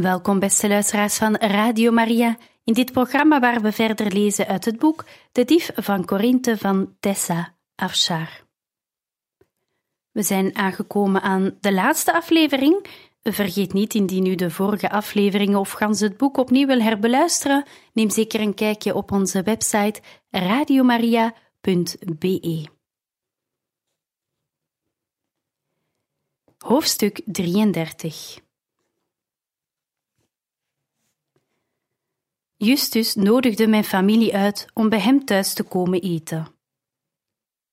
Welkom beste luisteraars van Radio Maria in dit programma waar we verder lezen uit het boek De Dief van Corinthe van Tessa Afshar. We zijn aangekomen aan de laatste aflevering. Vergeet niet, indien u de vorige afleveringen of gans het boek opnieuw wil herbeluisteren, neem zeker een kijkje op onze website radiomaria.be. Hoofdstuk 33 Justus nodigde mijn familie uit om bij hem thuis te komen eten.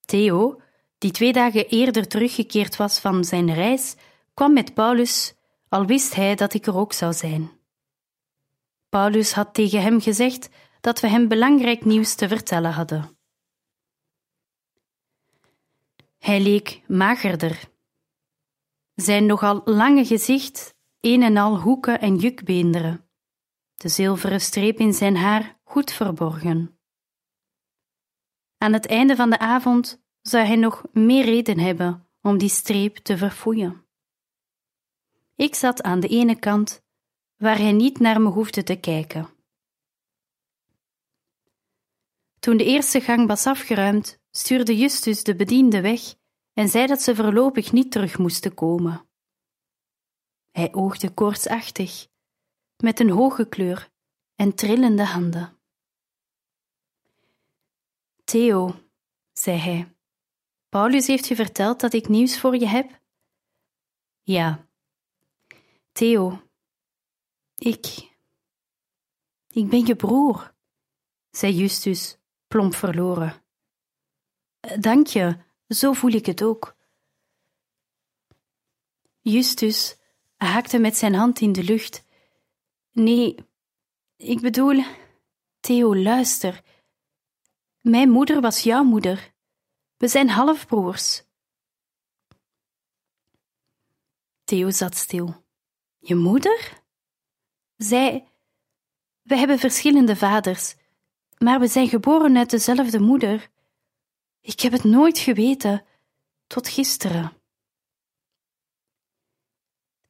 Theo, die twee dagen eerder teruggekeerd was van zijn reis, kwam met Paulus, al wist hij dat ik er ook zou zijn. Paulus had tegen hem gezegd dat we hem belangrijk nieuws te vertellen hadden. Hij leek magerder. Zijn nogal lange gezicht, een en al hoeken en jukbeenderen de zilveren streep in zijn haar goed verborgen. Aan het einde van de avond zou hij nog meer reden hebben om die streep te verfoeien. Ik zat aan de ene kant, waar hij niet naar me hoefde te kijken. Toen de eerste gang was afgeruimd, stuurde Justus de bediende weg en zei dat ze voorlopig niet terug moesten komen. Hij oogde koortsachtig met een hoge kleur en trillende handen. Theo, zei hij, Paulus heeft je verteld dat ik nieuws voor je heb? Ja. Theo, ik. Ik ben je broer, zei Justus, plomp verloren. Dank je, zo voel ik het ook. Justus haakte met zijn hand in de lucht Nee, ik bedoel, Theo, luister. Mijn moeder was jouw moeder. We zijn halfbroers. Theo zat stil. Je moeder? Zij. We hebben verschillende vaders, maar we zijn geboren uit dezelfde moeder. Ik heb het nooit geweten, tot gisteren.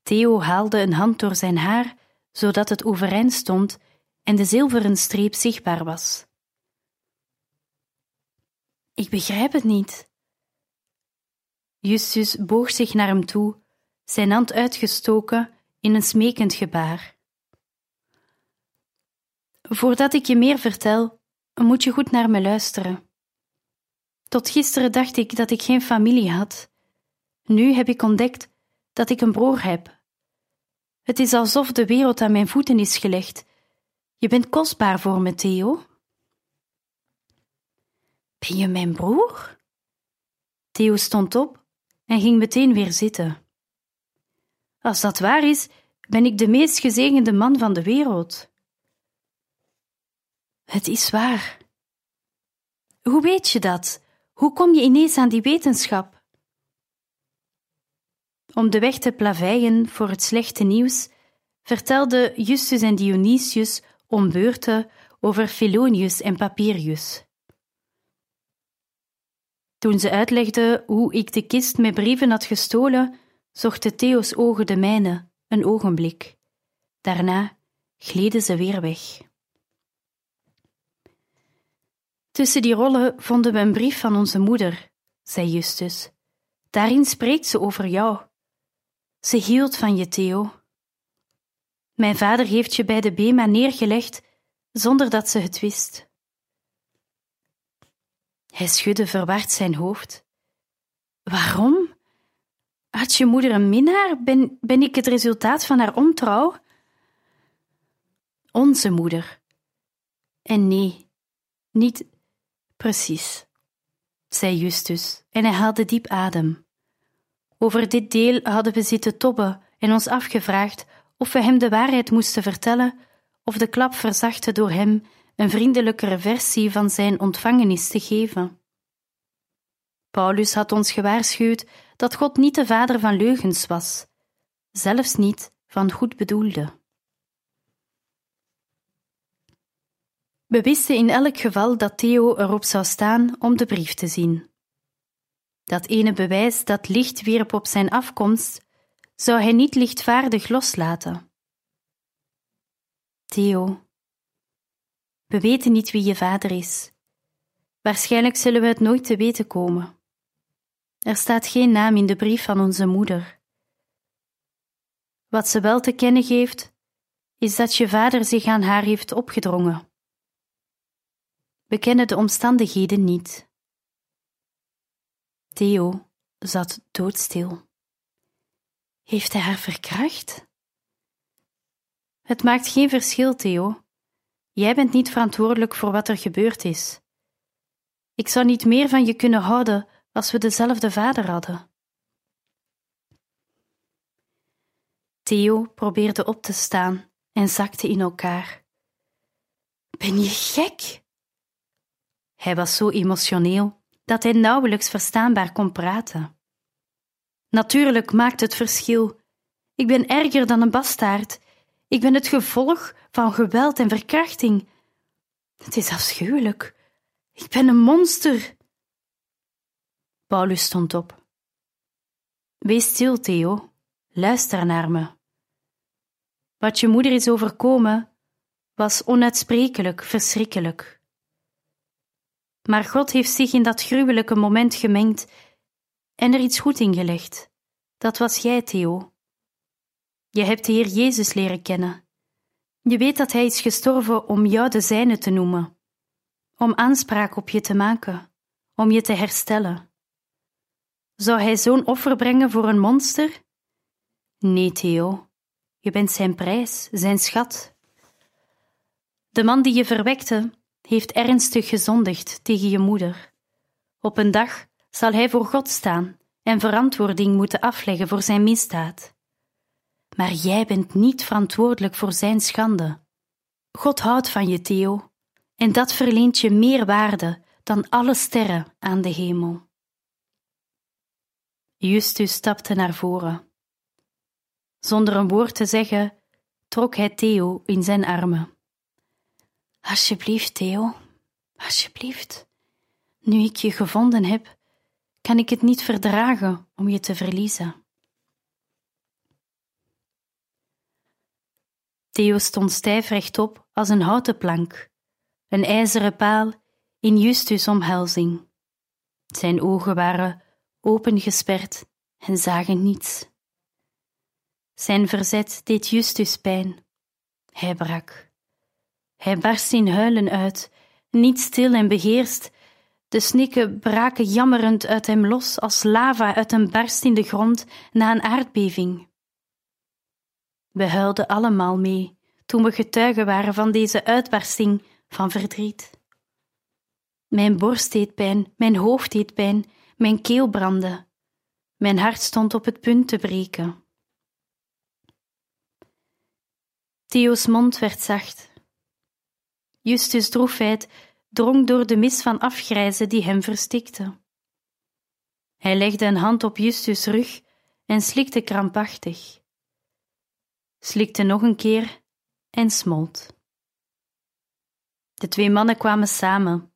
Theo haalde een hand door zijn haar zodat het overeind stond en de zilveren streep zichtbaar was. Ik begrijp het niet. Justus boog zich naar hem toe, zijn hand uitgestoken in een smekend gebaar. Voordat ik je meer vertel, moet je goed naar me luisteren. Tot gisteren dacht ik dat ik geen familie had. Nu heb ik ontdekt dat ik een broer heb. Het is alsof de wereld aan mijn voeten is gelegd. Je bent kostbaar voor me, Theo. Ben je mijn broer? Theo stond op en ging meteen weer zitten. Als dat waar is, ben ik de meest gezegende man van de wereld. Het is waar. Hoe weet je dat? Hoe kom je ineens aan die wetenschap? Om de weg te plaveien voor het slechte nieuws, vertelden Justus en Dionysius om beurten over Philonius en Papirius. Toen ze uitlegden hoe ik de kist met brieven had gestolen, zochten Theo's ogen de mijne een ogenblik. Daarna gleden ze weer weg. Tussen die rollen vonden we een brief van onze moeder, zei Justus. Daarin spreekt ze over jou. Ze hield van je, Theo. Mijn vader heeft je bij de Bema neergelegd zonder dat ze het wist. Hij schudde verward zijn hoofd. Waarom? Had je moeder een minnaar? Ben, ben ik het resultaat van haar ontrouw? Onze moeder. En nee, niet precies, zei Justus en hij haalde diep adem. Over dit deel hadden we zitten tobben en ons afgevraagd of we hem de waarheid moesten vertellen of de klap verzachten door hem een vriendelijkere versie van zijn ontvangenis te geven. Paulus had ons gewaarschuwd dat God niet de vader van leugens was, zelfs niet van goed bedoelde. We wisten in elk geval dat Theo erop zou staan om de brief te zien. Dat ene bewijs dat licht wierp op zijn afkomst, zou hij niet lichtvaardig loslaten. Theo, we weten niet wie je vader is. Waarschijnlijk zullen we het nooit te weten komen. Er staat geen naam in de brief van onze moeder. Wat ze wel te kennen geeft, is dat je vader zich aan haar heeft opgedrongen. We kennen de omstandigheden niet. Theo zat doodstil. Heeft hij haar verkracht? Het maakt geen verschil, Theo. Jij bent niet verantwoordelijk voor wat er gebeurd is. Ik zou niet meer van je kunnen houden als we dezelfde vader hadden. Theo probeerde op te staan en zakte in elkaar. Ben je gek? Hij was zo emotioneel dat hij nauwelijks verstaanbaar kon praten. Natuurlijk maakt het verschil. Ik ben erger dan een bastaard. Ik ben het gevolg van geweld en verkrachting. Het is afschuwelijk. Ik ben een monster. Paulus stond op. Wees stil, Theo. Luister naar me. Wat je moeder is overkomen, was onuitsprekelijk verschrikkelijk. Maar God heeft zich in dat gruwelijke moment gemengd en er iets goed in gelegd. Dat was jij, Theo. Je hebt de Heer Jezus leren kennen. Je weet dat Hij is gestorven om jou de zijne te noemen, om aanspraak op je te maken, om je te herstellen. Zou Hij zo'n offer brengen voor een monster? Nee, Theo, je bent zijn prijs, zijn schat. De man die je verwekte, heeft ernstig gezondigd tegen je moeder. Op een dag zal hij voor God staan en verantwoording moeten afleggen voor zijn misdaad. Maar jij bent niet verantwoordelijk voor zijn schande. God houdt van je, Theo, en dat verleent je meer waarde dan alle sterren aan de hemel. Justus stapte naar voren. Zonder een woord te zeggen, trok hij Theo in zijn armen. Alsjeblieft, Theo, alsjeblieft. Nu ik je gevonden heb, kan ik het niet verdragen om je te verliezen. Theo stond stijf rechtop als een houten plank, een ijzeren paal in Justus' omhelzing. Zijn ogen waren opengesperd en zagen niets. Zijn verzet deed Justus pijn. Hij brak. Hij barst in huilen uit, niet stil en beheerst. De snikken braken jammerend uit hem los als lava uit een barst in de grond na een aardbeving. We huilden allemaal mee toen we getuigen waren van deze uitbarsting van verdriet. Mijn borst deed pijn, mijn hoofd deed pijn, mijn keel brandde. Mijn hart stond op het punt te breken. Theo's mond werd zacht. Justus' droefheid drong door de mis van afgrijzen die hem verstikte. Hij legde een hand op Justus' rug en slikte krampachtig. Slikte nog een keer en smolt. De twee mannen kwamen samen,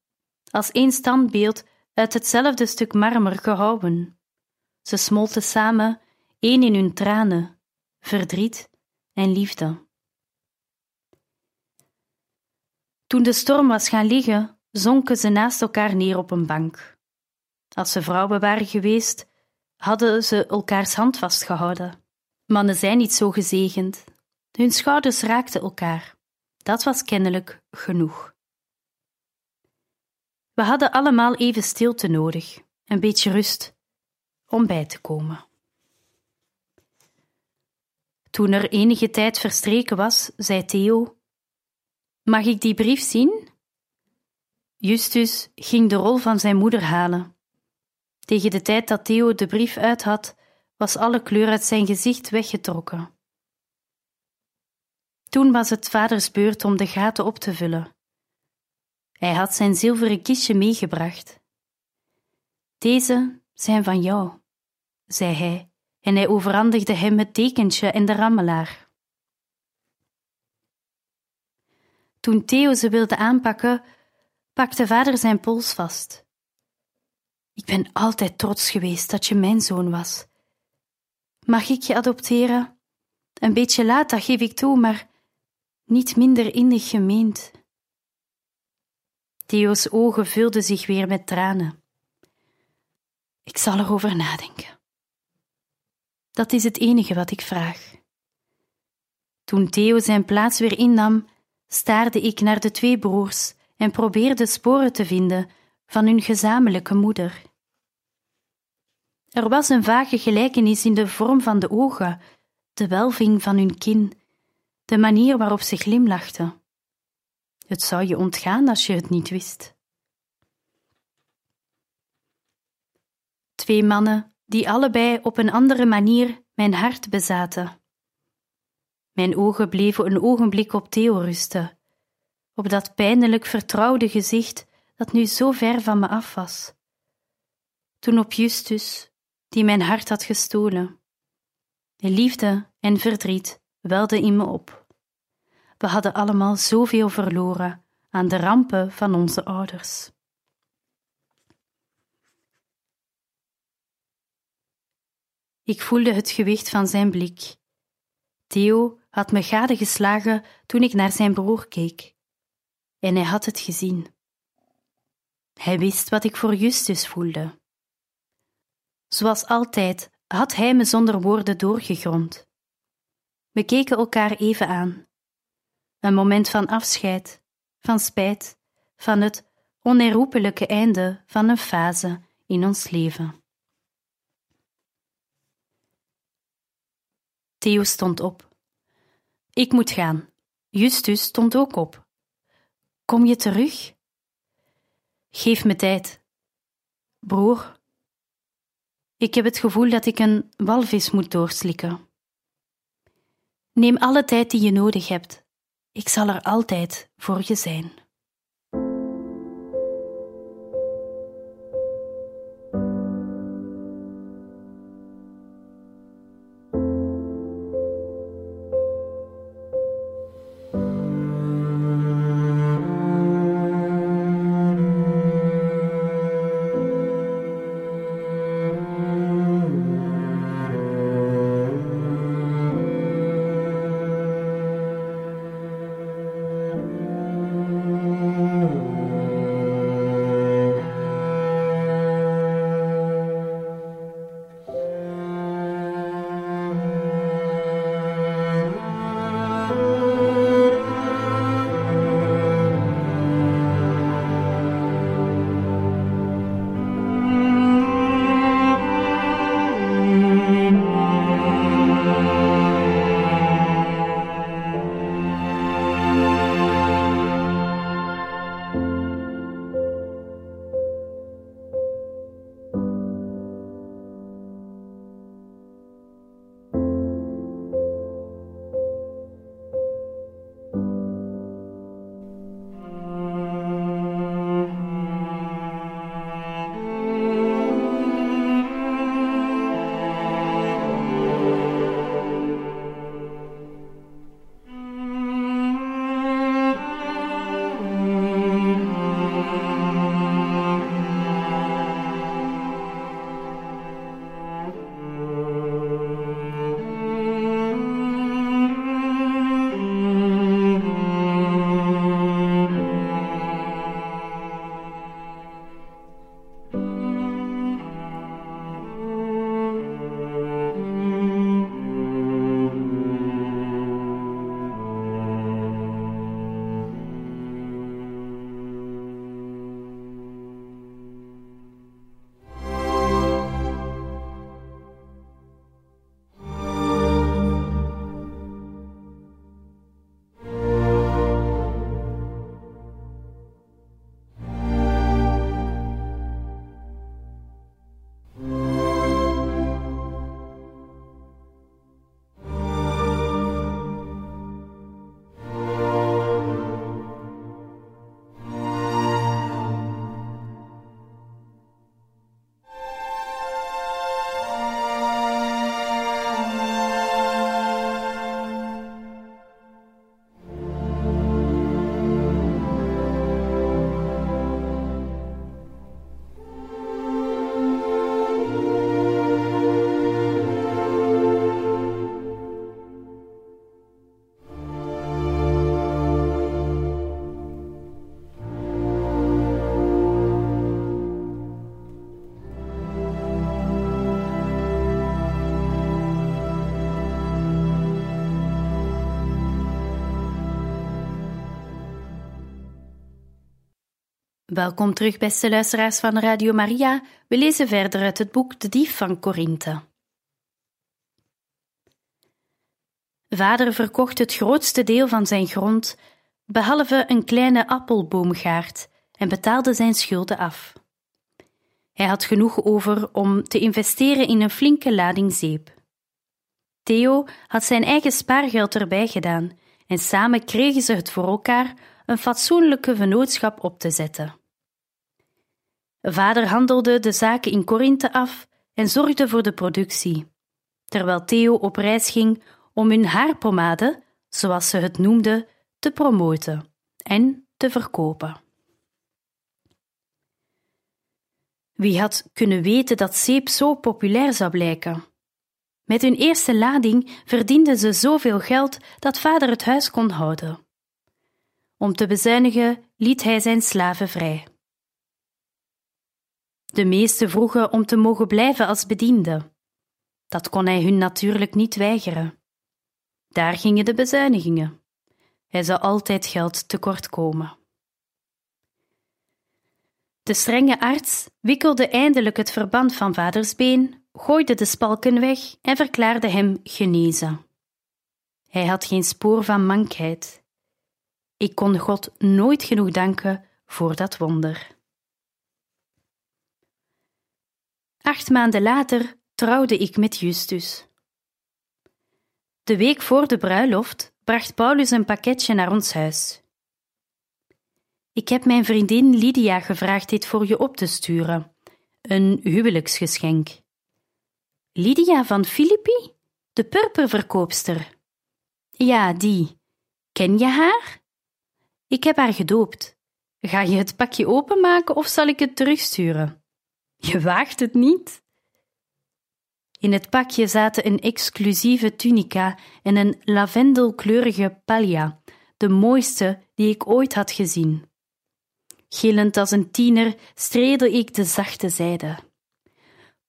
als één standbeeld uit hetzelfde stuk marmer gehouwen. Ze smolten samen, één in hun tranen, verdriet en liefde. Toen de storm was gaan liggen, zonken ze naast elkaar neer op een bank. Als ze vrouwen waren geweest, hadden ze elkaars hand vastgehouden. Mannen zijn niet zo gezegend. Hun schouders raakten elkaar. Dat was kennelijk genoeg. We hadden allemaal even stilte nodig, een beetje rust, om bij te komen. Toen er enige tijd verstreken was, zei Theo: Mag ik die brief zien? Justus ging de rol van zijn moeder halen. Tegen de tijd dat Theo de brief uit had, was alle kleur uit zijn gezicht weggetrokken. Toen was het vaders beurt om de gaten op te vullen. Hij had zijn zilveren kistje meegebracht. Deze zijn van jou, zei hij, en hij overhandigde hem het tekentje en de rammelaar. Toen Theo ze wilde aanpakken, pakte vader zijn pols vast. Ik ben altijd trots geweest dat je mijn zoon was. Mag ik je adopteren? Een beetje laat, dat geef ik toe, maar niet minder innig gemeend. Theo's ogen vulden zich weer met tranen. Ik zal erover nadenken. Dat is het enige wat ik vraag. Toen Theo zijn plaats weer innam, staarde ik naar de twee broers en probeerde sporen te vinden van hun gezamenlijke moeder. Er was een vage gelijkenis in de vorm van de ogen, de welving van hun kin, de manier waarop ze glimlachten. Het zou je ontgaan als je het niet wist. Twee mannen die allebei op een andere manier mijn hart bezaten. Mijn ogen bleven een ogenblik op Theo rusten, op dat pijnlijk vertrouwde gezicht dat nu zo ver van me af was. Toen op Justus, die mijn hart had gestolen. De liefde en verdriet welden in me op. We hadden allemaal zoveel verloren aan de rampen van onze ouders. Ik voelde het gewicht van zijn blik. Theo had me gadegeslagen toen ik naar zijn broer keek. En hij had het gezien. Hij wist wat ik voor Justus voelde. Zoals altijd had hij me zonder woorden doorgegrond. We keken elkaar even aan. Een moment van afscheid, van spijt, van het onherroepelijke einde van een fase in ons leven. Theo stond op. Ik moet gaan. Justus stond ook op. Kom je terug? Geef me tijd. Broer, ik heb het gevoel dat ik een walvis moet doorslikken. Neem alle tijd die je nodig hebt. Ik zal er altijd voor je zijn. Welkom terug, beste luisteraars van Radio Maria. We lezen verder uit het boek De Dief van Korinthe. Vader verkocht het grootste deel van zijn grond, behalve een kleine appelboomgaard, en betaalde zijn schulden af. Hij had genoeg over om te investeren in een flinke lading zeep. Theo had zijn eigen spaargeld erbij gedaan en samen kregen ze het voor elkaar een fatsoenlijke vennootschap op te zetten. Vader handelde de zaken in Korinthe af en zorgde voor de productie, terwijl Theo op reis ging om hun haarpomade, zoals ze het noemde, te promoten en te verkopen. Wie had kunnen weten dat zeep zo populair zou blijken? Met hun eerste lading verdienden ze zoveel geld dat vader het huis kon houden. Om te bezuinigen liet hij zijn slaven vrij. De meesten vroegen om te mogen blijven als bediende. Dat kon hij hun natuurlijk niet weigeren. Daar gingen de bezuinigingen. Hij zou altijd geld tekort komen. De strenge arts wikkelde eindelijk het verband van vaders been, gooide de spalken weg en verklaarde hem genezen. Hij had geen spoor van mankheid. Ik kon God nooit genoeg danken voor dat wonder. Acht maanden later trouwde ik met Justus. De week voor de bruiloft bracht Paulus een pakketje naar ons huis. Ik heb mijn vriendin Lydia gevraagd dit voor je op te sturen. Een huwelijksgeschenk. Lydia van Filippi? De purperverkoopster. Ja, die. Ken je haar? Ik heb haar gedoopt. Ga je het pakje openmaken of zal ik het terugsturen? Je waagt het niet? In het pakje zaten een exclusieve tunica en een lavendelkleurige palja, de mooiste die ik ooit had gezien. Gillend als een tiener streelde ik de zachte zijde.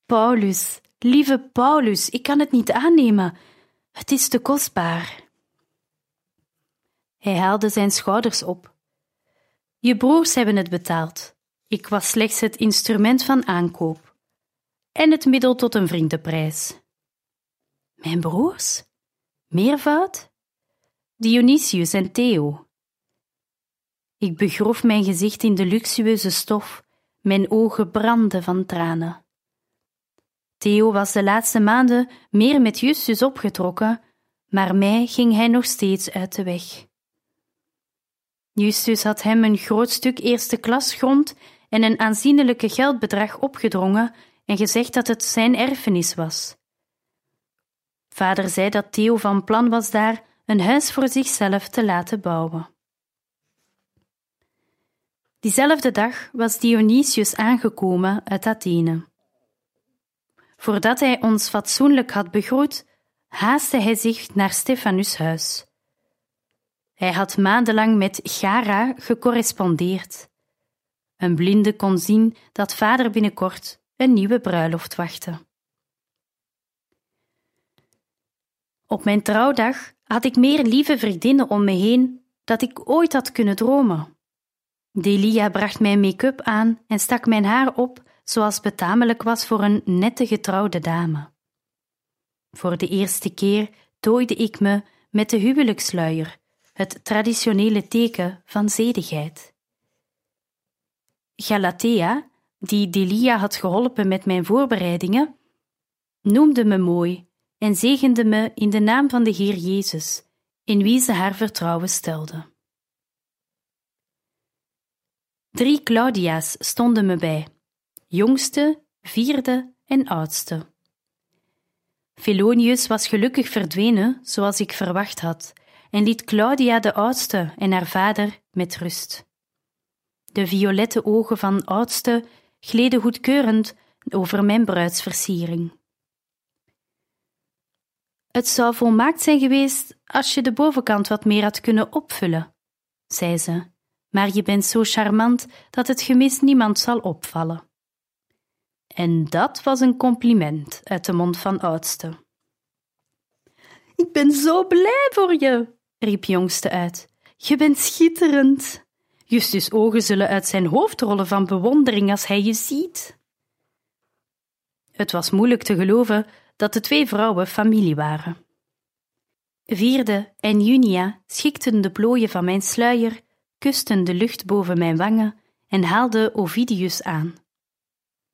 Paulus, lieve Paulus, ik kan het niet aannemen. Het is te kostbaar. Hij haalde zijn schouders op. Je broers hebben het betaald. Ik was slechts het instrument van aankoop en het middel tot een vriendenprijs. Mijn broers? Meervoud? Dionysius en Theo. Ik begroef mijn gezicht in de luxueuze stof, mijn ogen brandden van tranen. Theo was de laatste maanden meer met Justus opgetrokken, maar mij ging hij nog steeds uit de weg. Justus had hem een groot stuk eerste klas grond en een aanzienlijke geldbedrag opgedrongen en gezegd dat het zijn erfenis was. Vader zei dat Theo van plan was daar een huis voor zichzelf te laten bouwen. Diezelfde dag was Dionysius aangekomen uit Athene. Voordat hij ons fatsoenlijk had begroet, haastte hij zich naar Stefanus' huis. Hij had maandenlang met Gara gecorrespondeerd. Een blinde kon zien dat vader binnenkort een nieuwe bruiloft wachtte. Op mijn trouwdag had ik meer lieve vriendinnen om me heen dat ik ooit had kunnen dromen. Delia bracht mijn make-up aan en stak mijn haar op zoals betamelijk was voor een nette getrouwde dame. Voor de eerste keer tooide ik me met de huwelijksluier, het traditionele teken van zedigheid. Galatea, die Delia had geholpen met mijn voorbereidingen, noemde me mooi en zegende me in de naam van de Heer Jezus, in wie ze haar vertrouwen stelde. Drie Claudia's stonden me bij, jongste, vierde en oudste. Felonius was gelukkig verdwenen, zoals ik verwacht had, en liet Claudia de oudste en haar vader met rust. De violette ogen van oudste gleden goedkeurend over mijn bruidsversiering. Het zou volmaakt zijn geweest als je de bovenkant wat meer had kunnen opvullen, zei ze, maar je bent zo charmant dat het gemis niemand zal opvallen. En dat was een compliment uit de mond van oudste. Ik ben zo blij voor je, riep jongste uit. Je bent schitterend. Justus' ogen zullen uit zijn hoofd rollen van bewondering als hij je ziet. Het was moeilijk te geloven dat de twee vrouwen familie waren. Vierde en Junia schikten de plooien van mijn sluier, kusten de lucht boven mijn wangen en haalden Ovidius aan.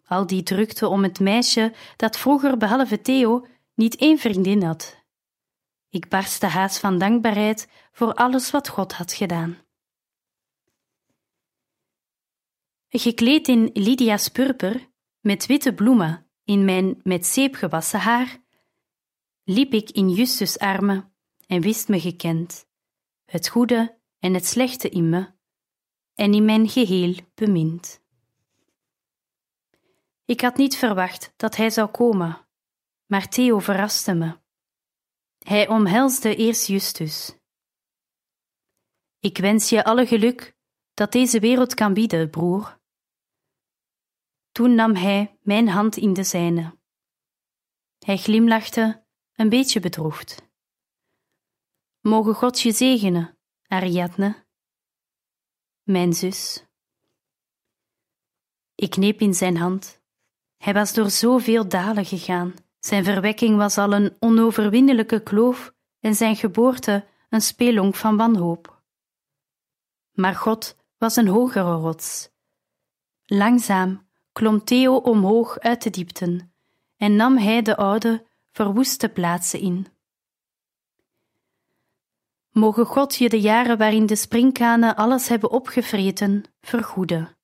Al die drukte om het meisje dat vroeger, behalve Theo, niet één vriendin had. Ik barstte haast van dankbaarheid voor alles wat God had gedaan. Gekleed in Lydia's purper, met witte bloemen in mijn met zeep gewassen haar, liep ik in Justus' armen en wist me gekend, het goede en het slechte in me, en in mijn geheel bemind. Ik had niet verwacht dat hij zou komen, maar Theo verraste me. Hij omhelsde eerst Justus. Ik wens je alle geluk dat deze wereld kan bieden, broer. Toen nam hij mijn hand in de zijne. Hij glimlachte, een beetje bedroefd. Mogen God je zegenen, Ariadne, mijn zus. Ik kneep in zijn hand. Hij was door zoveel dalen gegaan. Zijn verwekking was al een onoverwinnelijke kloof en zijn geboorte een spelonk van wanhoop. Maar God was een hogere rots. Langzaam klom Theo omhoog uit de diepten en nam hij de oude, verwoeste plaatsen in. Mogen God je de jaren waarin de springkanen alles hebben opgevreten, vergoeden,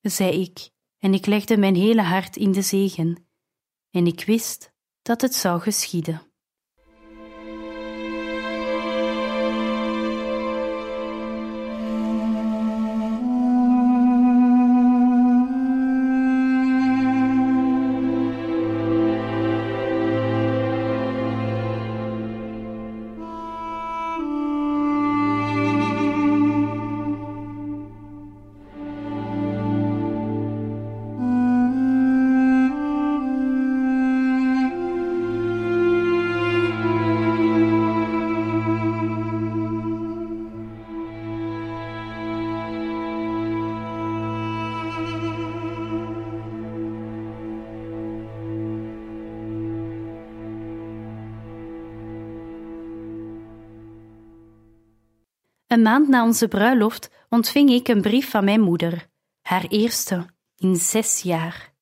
zei ik, en ik legde mijn hele hart in de zegen, en ik wist dat het zou geschieden. Een maand na onze bruiloft ontving ik een brief van mijn moeder, haar eerste in zes jaar.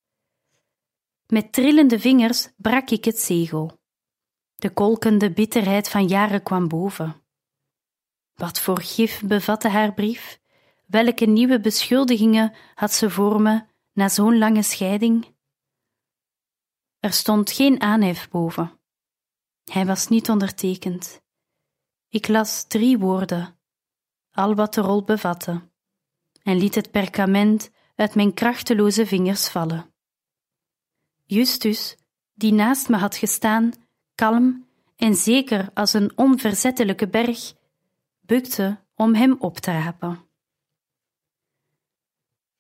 Met trillende vingers brak ik het zegel. De kolkende bitterheid van jaren kwam boven. Wat voor gif bevatte haar brief? Welke nieuwe beschuldigingen had ze voor me na zo'n lange scheiding? Er stond geen aanhef boven. Hij was niet ondertekend. Ik las drie woorden al wat de rol bevatte, en liet het perkament uit mijn krachteloze vingers vallen. Justus, die naast me had gestaan, kalm en zeker als een onverzettelijke berg, bukte om hem op te rapen.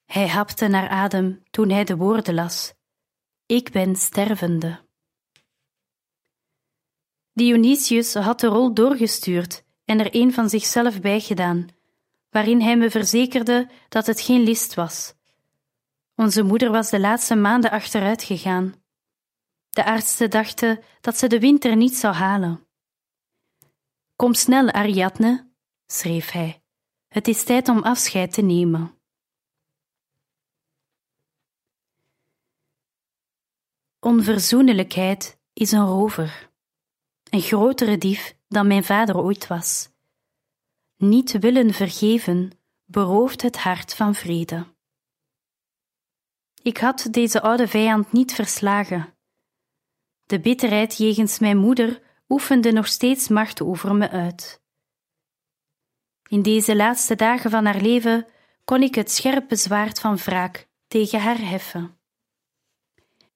Hij hapte naar adem toen hij de woorden las: Ik ben stervende. Dionysius had de rol doorgestuurd en er een van zichzelf bijgedaan, waarin hij me verzekerde dat het geen list was. Onze moeder was de laatste maanden achteruit gegaan. De artsen dachten dat ze de winter niet zou halen. Kom snel, Ariadne, schreef hij. Het is tijd om afscheid te nemen. Onverzoenlijkheid is een rover, een grotere dief dan mijn vader ooit was. Niet willen vergeven berooft het hart van vrede. Ik had deze oude vijand niet verslagen. De bitterheid jegens mijn moeder oefende nog steeds macht over me uit. In deze laatste dagen van haar leven kon ik het scherpe zwaard van wraak tegen haar heffen.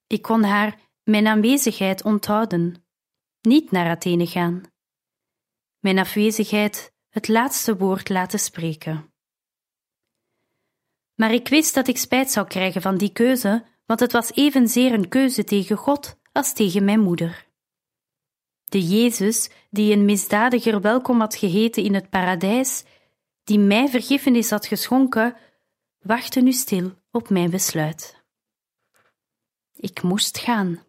Ik kon haar mijn aanwezigheid onthouden, niet naar Athene gaan mijn afwezigheid het laatste woord laten spreken. Maar ik wist dat ik spijt zou krijgen van die keuze, want het was evenzeer een keuze tegen God als tegen mijn moeder. De Jezus, die een misdadiger welkom had geheten in het paradijs, die mij vergiffenis had geschonken, wachtte nu stil op mijn besluit. Ik moest gaan.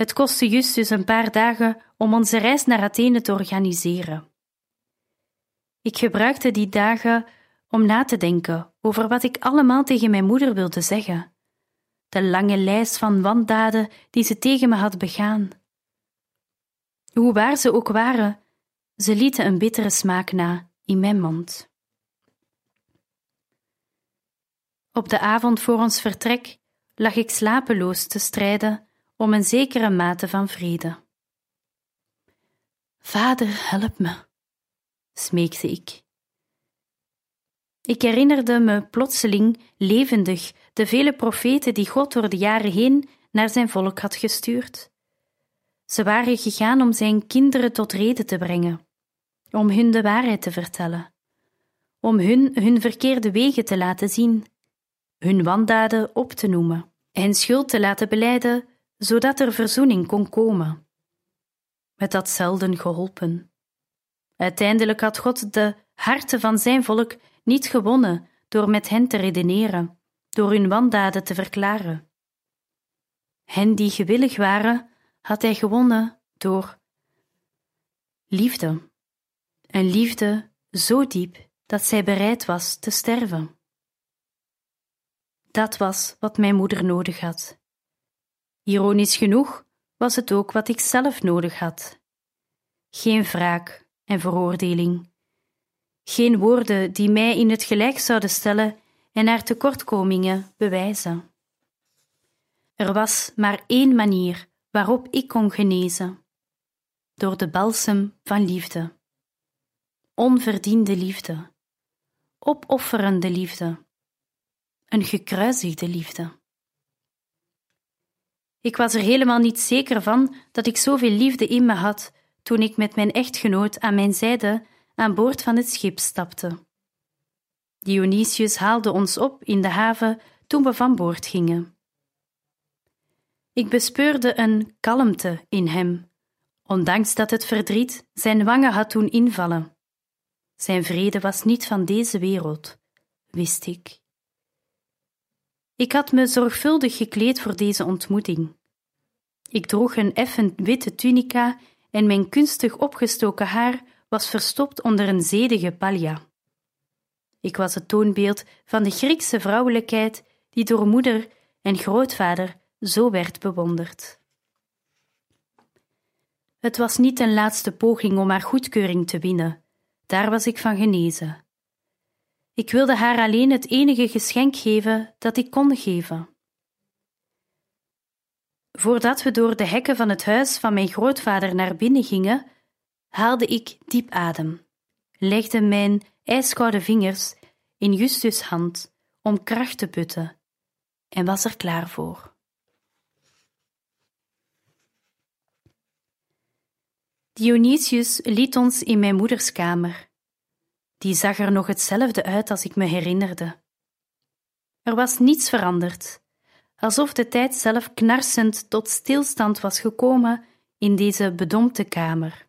Het kostte Justus een paar dagen om onze reis naar Athene te organiseren. Ik gebruikte die dagen om na te denken over wat ik allemaal tegen mijn moeder wilde zeggen. De lange lijst van wandaden die ze tegen me had begaan. Hoe waar ze ook waren, ze lieten een bittere smaak na in mijn mond. Op de avond voor ons vertrek lag ik slapeloos te strijden om een zekere mate van vrede. Vader, help me, smeekte ik. Ik herinnerde me plotseling levendig de vele profeten die God door de jaren heen naar zijn volk had gestuurd. Ze waren gegaan om zijn kinderen tot reden te brengen, om hun de waarheid te vertellen, om hun hun verkeerde wegen te laten zien, hun wandaden op te noemen en schuld te laten beleiden, zodat er verzoening kon komen. Het had zelden geholpen. Uiteindelijk had God de harten van zijn volk niet gewonnen door met hen te redeneren, door hun wandaden te verklaren. Hen die gewillig waren, had hij gewonnen door liefde. Een liefde zo diep dat zij bereid was te sterven. Dat was wat mijn moeder nodig had. Ironisch genoeg was het ook wat ik zelf nodig had. Geen wraak en veroordeling, geen woorden die mij in het gelijk zouden stellen en haar tekortkomingen bewijzen. Er was maar één manier waarop ik kon genezen: door de balsem van liefde. Onverdiende liefde, opofferende liefde, een gekruisigde liefde. Ik was er helemaal niet zeker van dat ik zoveel liefde in me had toen ik met mijn echtgenoot aan mijn zijde aan boord van het schip stapte. Dionysius haalde ons op in de haven toen we van boord gingen. Ik bespeurde een kalmte in hem, ondanks dat het verdriet zijn wangen had doen invallen. Zijn vrede was niet van deze wereld, wist ik. Ik had me zorgvuldig gekleed voor deze ontmoeting. Ik droeg een effen witte tunica en mijn kunstig opgestoken haar was verstopt onder een zedige palja. Ik was het toonbeeld van de Griekse vrouwelijkheid die door moeder en grootvader zo werd bewonderd. Het was niet een laatste poging om haar goedkeuring te winnen, daar was ik van genezen. Ik wilde haar alleen het enige geschenk geven dat ik kon geven. Voordat we door de hekken van het huis van mijn grootvader naar binnen gingen, haalde ik diep adem, legde mijn ijskoude vingers in Justus' hand om kracht te putten en was er klaar voor. Dionysius liet ons in mijn moeders kamer. Die zag er nog hetzelfde uit als ik me herinnerde. Er was niets veranderd, alsof de tijd zelf knarsend tot stilstand was gekomen in deze bedompte kamer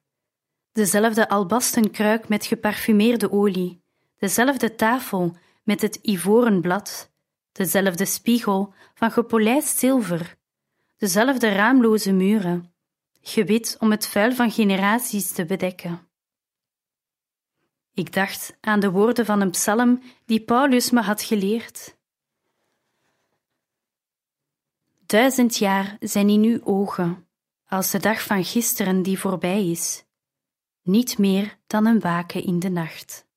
dezelfde albasten kruik met geparfumeerde olie, dezelfde tafel met het ivoren blad, dezelfde spiegel van gepolijst zilver, dezelfde raamloze muren, gewit om het vuil van generaties te bedekken. Ik dacht aan de woorden van een psalm die Paulus me had geleerd. Duizend jaar zijn in uw ogen, als de dag van gisteren die voorbij is niet meer dan een waken in de nacht.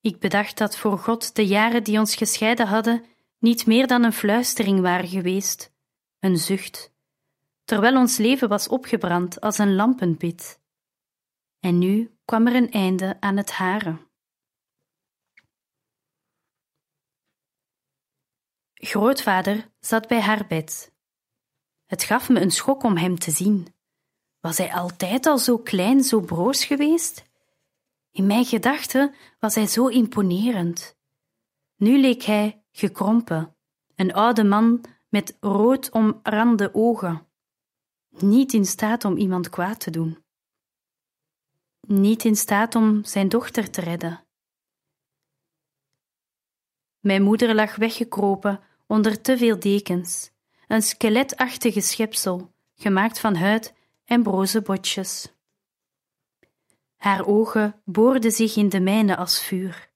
Ik bedacht dat voor God de jaren die ons gescheiden hadden niet meer dan een fluistering waren geweest, een zucht, terwijl ons leven was opgebrand als een lampenpit. En nu kwam er een einde aan het hare. Grootvader zat bij haar bed. Het gaf me een schok om hem te zien. Was hij altijd al zo klein, zo broos geweest? In mijn gedachten was hij zo imponerend. Nu leek hij gekrompen, een oude man met rood omrande ogen, niet in staat om iemand kwaad te doen. Niet in staat om zijn dochter te redden. Mijn moeder lag weggekropen onder te veel dekens, een skeletachtige schepsel, gemaakt van huid en broze botjes. Haar ogen boorden zich in de mijne als vuur.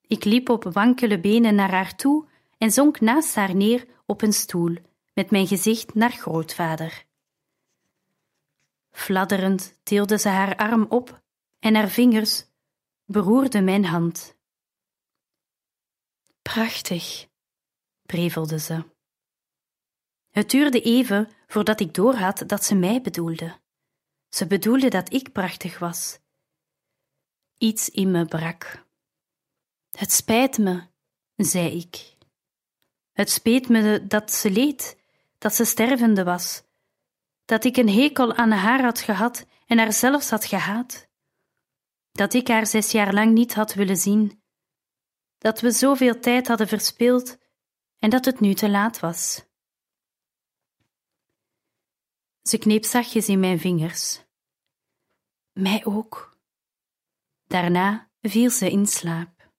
Ik liep op wankele benen naar haar toe en zonk naast haar neer op een stoel, met mijn gezicht naar grootvader. Fladderend tilde ze haar arm op en haar vingers beroerden mijn hand. Prachtig, prevelde ze. Het duurde even voordat ik doorhad dat ze mij bedoelde. Ze bedoelde dat ik prachtig was. Iets in me brak. Het spijt me, zei ik. Het speet me dat ze leed, dat ze stervende was, dat ik een hekel aan haar had gehad en haar zelfs had gehaat, dat ik haar zes jaar lang niet had willen zien, dat we zoveel tijd hadden verspild en dat het nu te laat was. Ze kneep zachtjes in mijn vingers. Mij ook. Daarna viel ze in slaap.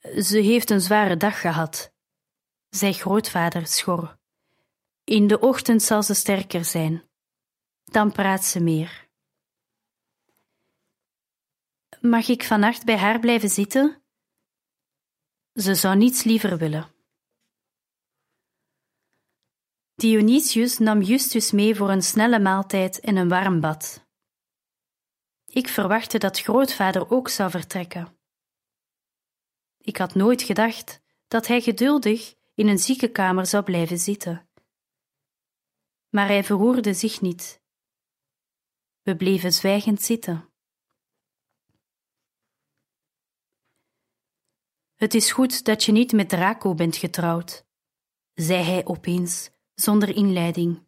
Ze heeft een zware dag gehad, zei grootvader schor. In de ochtend zal ze sterker zijn. Dan praat ze meer. Mag ik vannacht bij haar blijven zitten? Ze zou niets liever willen. Dionysius nam Justus mee voor een snelle maaltijd en een warm bad. Ik verwachtte dat grootvader ook zou vertrekken. Ik had nooit gedacht dat hij geduldig in een ziekenkamer zou blijven zitten. Maar hij verroerde zich niet. We bleven zwijgend zitten. Het is goed dat je niet met Draco bent getrouwd, zei hij opeens zonder inleiding.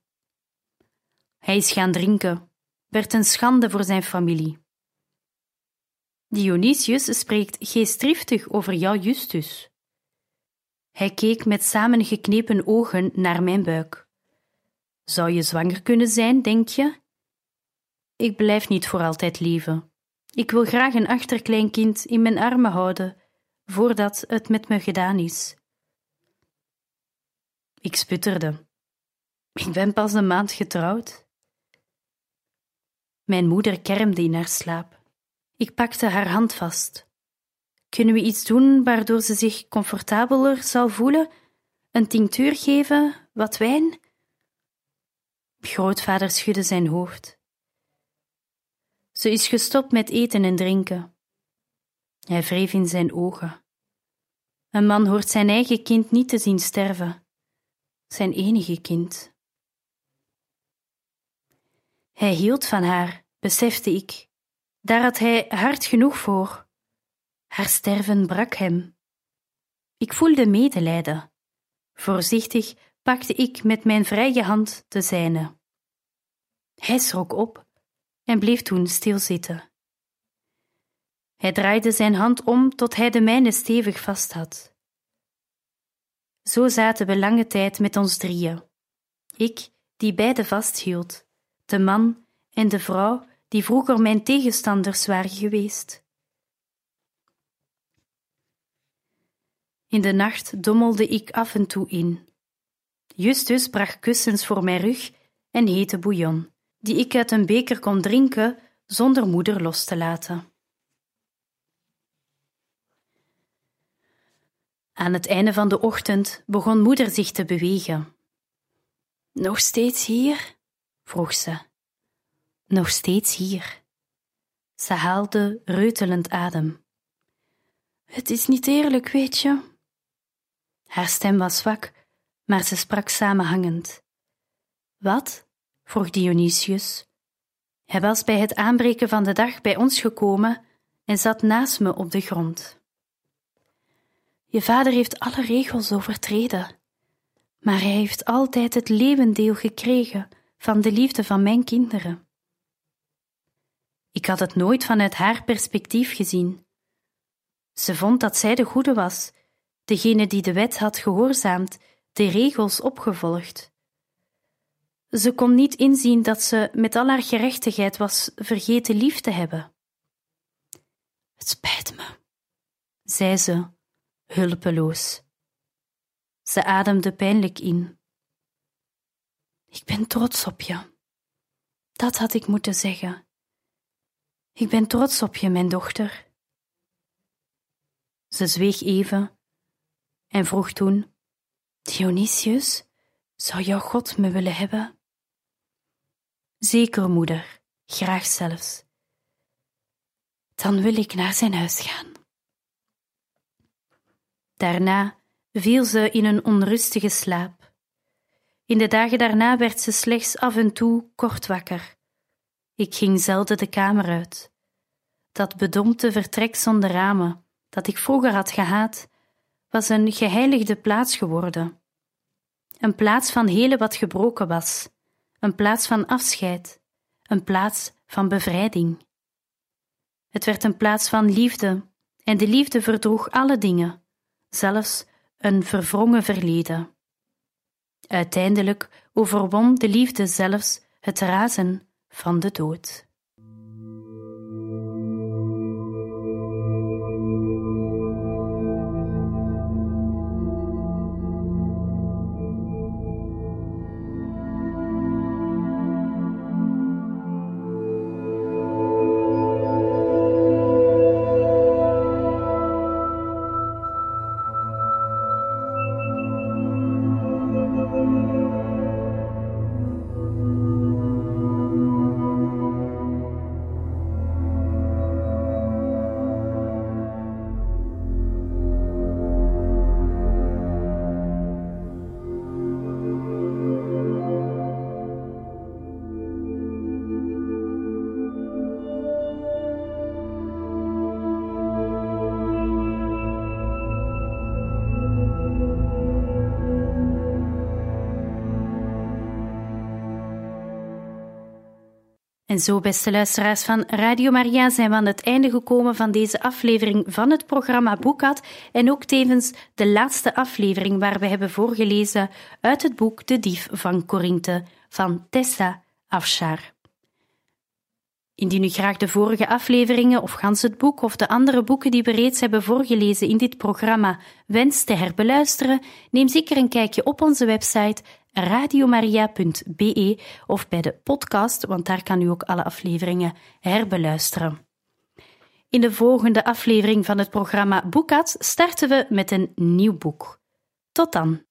Hij is gaan drinken, werd een schande voor zijn familie. Dionysius spreekt geestdriftig over jou, Justus. Hij keek met samengeknepen ogen naar mijn buik. Zou je zwanger kunnen zijn, denk je? Ik blijf niet voor altijd leven. Ik wil graag een achterkleinkind in mijn armen houden, voordat het met me gedaan is. Ik sputterde. Ik ben pas een maand getrouwd. Mijn moeder kermde in haar slaap. Ik pakte haar hand vast. Kunnen we iets doen waardoor ze zich comfortabeler zal voelen? Een tinctuur geven, wat wijn? Grootvader schudde zijn hoofd. Ze is gestopt met eten en drinken. Hij wreef in zijn ogen. Een man hoort zijn eigen kind niet te zien sterven, zijn enige kind. Hij hield van haar, besefte ik. Daar had hij hard genoeg voor. Haar sterven brak hem. Ik voelde medelijden. Voorzichtig pakte ik met mijn vrije hand de zijne. Hij schrok op en bleef toen stilzitten. Hij draaide zijn hand om tot hij de mijne stevig vast had. Zo zaten we lange tijd met ons drieën. Ik, die beide vasthield, de man en de vrouw die vroeger mijn tegenstanders waren geweest. In de nacht dommelde ik af en toe in. Justus bracht kussens voor mijn rug en hete bouillon, die ik uit een beker kon drinken zonder moeder los te laten. Aan het einde van de ochtend begon moeder zich te bewegen. Nog steeds hier? vroeg ze. Nog steeds hier. Ze haalde reutelend adem. Het is niet eerlijk, weet je. Haar stem was zwak, maar ze sprak samenhangend. Wat? vroeg Dionysius. Hij was bij het aanbreken van de dag bij ons gekomen en zat naast me op de grond. Je vader heeft alle regels overtreden, maar hij heeft altijd het levendeel gekregen van de liefde van mijn kinderen. Ik had het nooit vanuit haar perspectief gezien. Ze vond dat zij de goede was, degene die de wet had gehoorzaamd, de regels opgevolgd. Ze kon niet inzien dat ze met al haar gerechtigheid was vergeten lief te hebben. Het spijt me, zei ze, hulpeloos. Ze ademde pijnlijk in. Ik ben trots op je. Dat had ik moeten zeggen. Ik ben trots op je, mijn dochter. Ze zweeg even en vroeg toen: Dionysius, zou jouw God me willen hebben? Zeker, moeder, graag zelfs. Dan wil ik naar zijn huis gaan. Daarna viel ze in een onrustige slaap. In de dagen daarna werd ze slechts af en toe kort wakker. Ik ging zelden de kamer uit. Dat bedompte vertrek zonder ramen, dat ik vroeger had gehaat, was een geheiligde plaats geworden. Een plaats van hele wat gebroken was, een plaats van afscheid, een plaats van bevrijding. Het werd een plaats van liefde, en de liefde verdroeg alle dingen, zelfs een verwrongen verleden. Uiteindelijk overwon de liefde zelfs het razen van de dood. En zo, beste luisteraars van Radio Maria, zijn we aan het einde gekomen van deze aflevering van het programma Boekad en ook tevens de laatste aflevering waar we hebben voorgelezen uit het boek De Dief van Corinthe van Tessa Afshar. Indien u graag de vorige afleveringen of gans het boek of de andere boeken die we reeds hebben voorgelezen in dit programma wenst te herbeluisteren, neem zeker een kijkje op onze website radiomaria.be of bij de podcast, want daar kan u ook alle afleveringen herbeluisteren. In de volgende aflevering van het programma Boekad starten we met een nieuw boek. Tot dan!